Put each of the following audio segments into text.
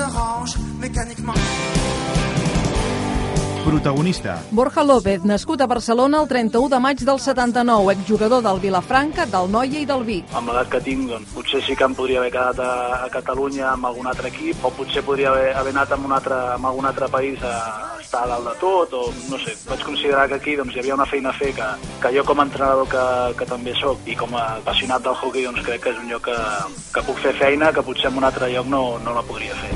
s'arrange mécaniquement. Protagonista. Borja López, nascut a Barcelona el 31 de maig del 79, exjugador del Vilafranca, del Noia i del Vic. Amb l'edat que tinc, doncs, potser sí que em podria haver quedat a, a Catalunya amb algun altre equip, o potser podria haver, haver anat amb un altre, amb algun altre país a estar a dalt de tot, o no sé. Vaig considerar que aquí doncs, hi havia una feina a fer que, que jo com a entrenador que, que també sóc i com a apassionat del hockey doncs, crec que és un lloc que, que puc fer feina que potser en un altre lloc no, no la podria fer.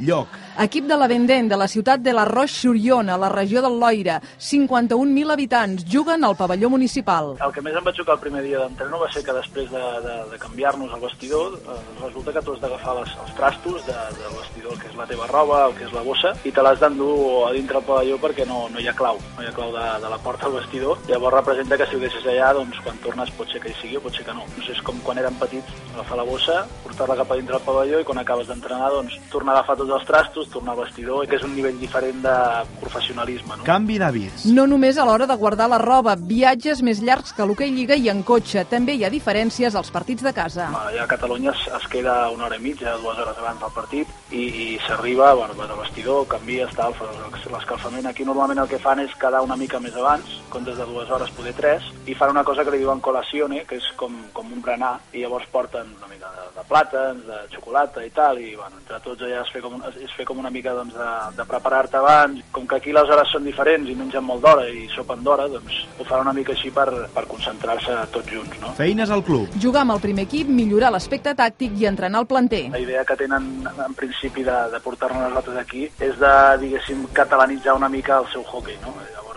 Lloc. Equip de la Vendent, de la ciutat de la Roche-sur-Yon, a la regió del Loira. 51.000 habitants, juguen al pavelló municipal. El que més em va xocar el primer dia d'entreno va ser que després de, de, de canviar-nos al vestidor, eh, resulta que tu has d'agafar els trastos de, del vestidor, el que és la teva roba, el que és la bossa, i te l'has d'endur a dintre el pavelló perquè no, no hi ha clau, no hi ha clau de, de la porta al vestidor. Llavors representa que si ho deixes allà, doncs quan tornes pot ser que hi sigui o pot ser que no. No sé, és com quan érem petits, agafar la bossa, portar-la cap a dintre del pavelló i quan acabes d'entrenar, doncs tornar a agafar tots els trastos, tornar al vestidor, que és un nivell diferent de professionalisme, no? Canvi d'hàbits. No només a l'hora de guardar la roba, viatges més llargs que l'hoquei Lliga i en cotxe. També hi ha diferències als partits de casa. Allà a Catalunya es, es queda una hora i mitja, dues hores abans del partit i, i s'arriba, bueno, vas al vestidor, canvies, tal, fas l'escalfament. Aquí normalment el que fan és quedar una mica més abans, comptes de dues hores, poder tres, i fan una cosa que li diuen colazione, que és com, com un berenar, i llavors porten una mica de, de plàtans, de xocolata i tal, i bueno, entre tots allà es fer com, un- és fer com una mica doncs, de, de preparar-te abans. Com que aquí les hores són diferents i mengen molt d'hora i sopen d'hora, doncs ho fan una mica així per, per concentrar-se tots junts, no? Feines al club. Jugar amb el primer equip, millorar l'aspecte tàctic i entrenar el planter. La idea que tenen en principi de, de portar-nos nosaltres aquí és de, diguéssim, catalanitzar una mica el seu hockey, no?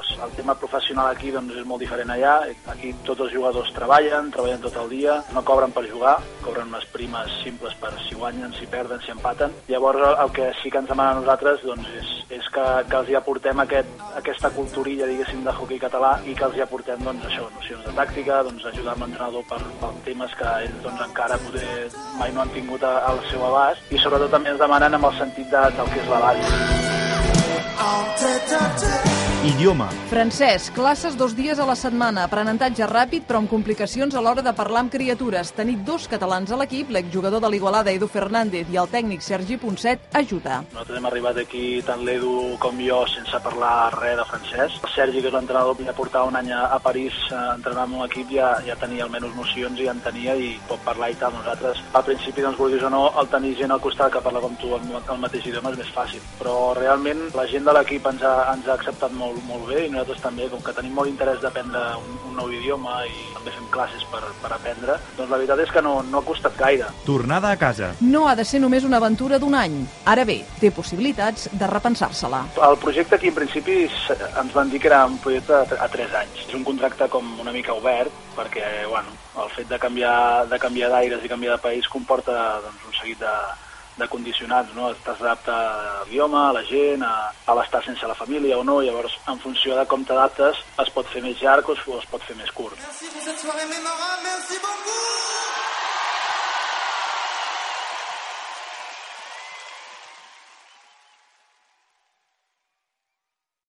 Llavors, el tema professional aquí doncs, és molt diferent allà. Aquí tots els jugadors treballen, treballen tot el dia, no cobren per jugar, cobren unes primes simples per si guanyen, si perden, si empaten. Llavors, el, que sí que ens demana a nosaltres doncs, és, és que, que els hi aportem aquest, aquesta culturilla, diguéssim, de hockey català i que els hi aportem, doncs, això, nocions de tàctica, doncs, ajudar amb l'entrenador per, per temes que ells doncs, encara poder, mai no han tingut al seu abast i sobretot també ens demanen amb el sentit de, del que és la base. En tête à tête. Idioma. Francès, classes dos dies a la setmana, aprenentatge ràpid però amb complicacions a l'hora de parlar amb criatures. Tenir dos catalans a l'equip, l'exjugador de l'Igualada Edu Fernández i el tècnic Sergi Ponset, ajuda. Nosaltres hem arribat aquí, tant l'Edu com jo, sense parlar res de francès. El Sergi, que és l'entrenador, ja portava un any a París eh, entrenant amb un equip, ja, ja tenia almenys nocions i ja en tenia i pot parlar i tal. Nosaltres, al principi, doncs, vulguis o no, el tenir gent al costat que parla com tu el, el mateix idioma és més fàcil. Però realment la gent de l'equip ens, ha, ens ha acceptat molt, molt bé i nosaltres també, com que tenim molt interès d'aprendre un, un nou idioma i també fem classes per, per aprendre, doncs la veritat és que no, no ha costat gaire. Tornada a casa. No ha de ser només una aventura d'un any. Ara bé, té possibilitats de repensar-se-la. El projecte aquí, en principi, ens van dir que era un projecte a 3 anys. És un contracte com una mica obert, perquè, bueno, el fet de canviar de canviar d'aires i canviar de país comporta doncs, un seguit de, de condicionants, no? Estàs adapte a l'idioma, a la gent, a, a l'estar sense la família o no, llavors, en funció de com t'adaptes, es pot fer més llarg o es, o es pot fer més curt. Merci pour cette soirée mémorable, merci beaucoup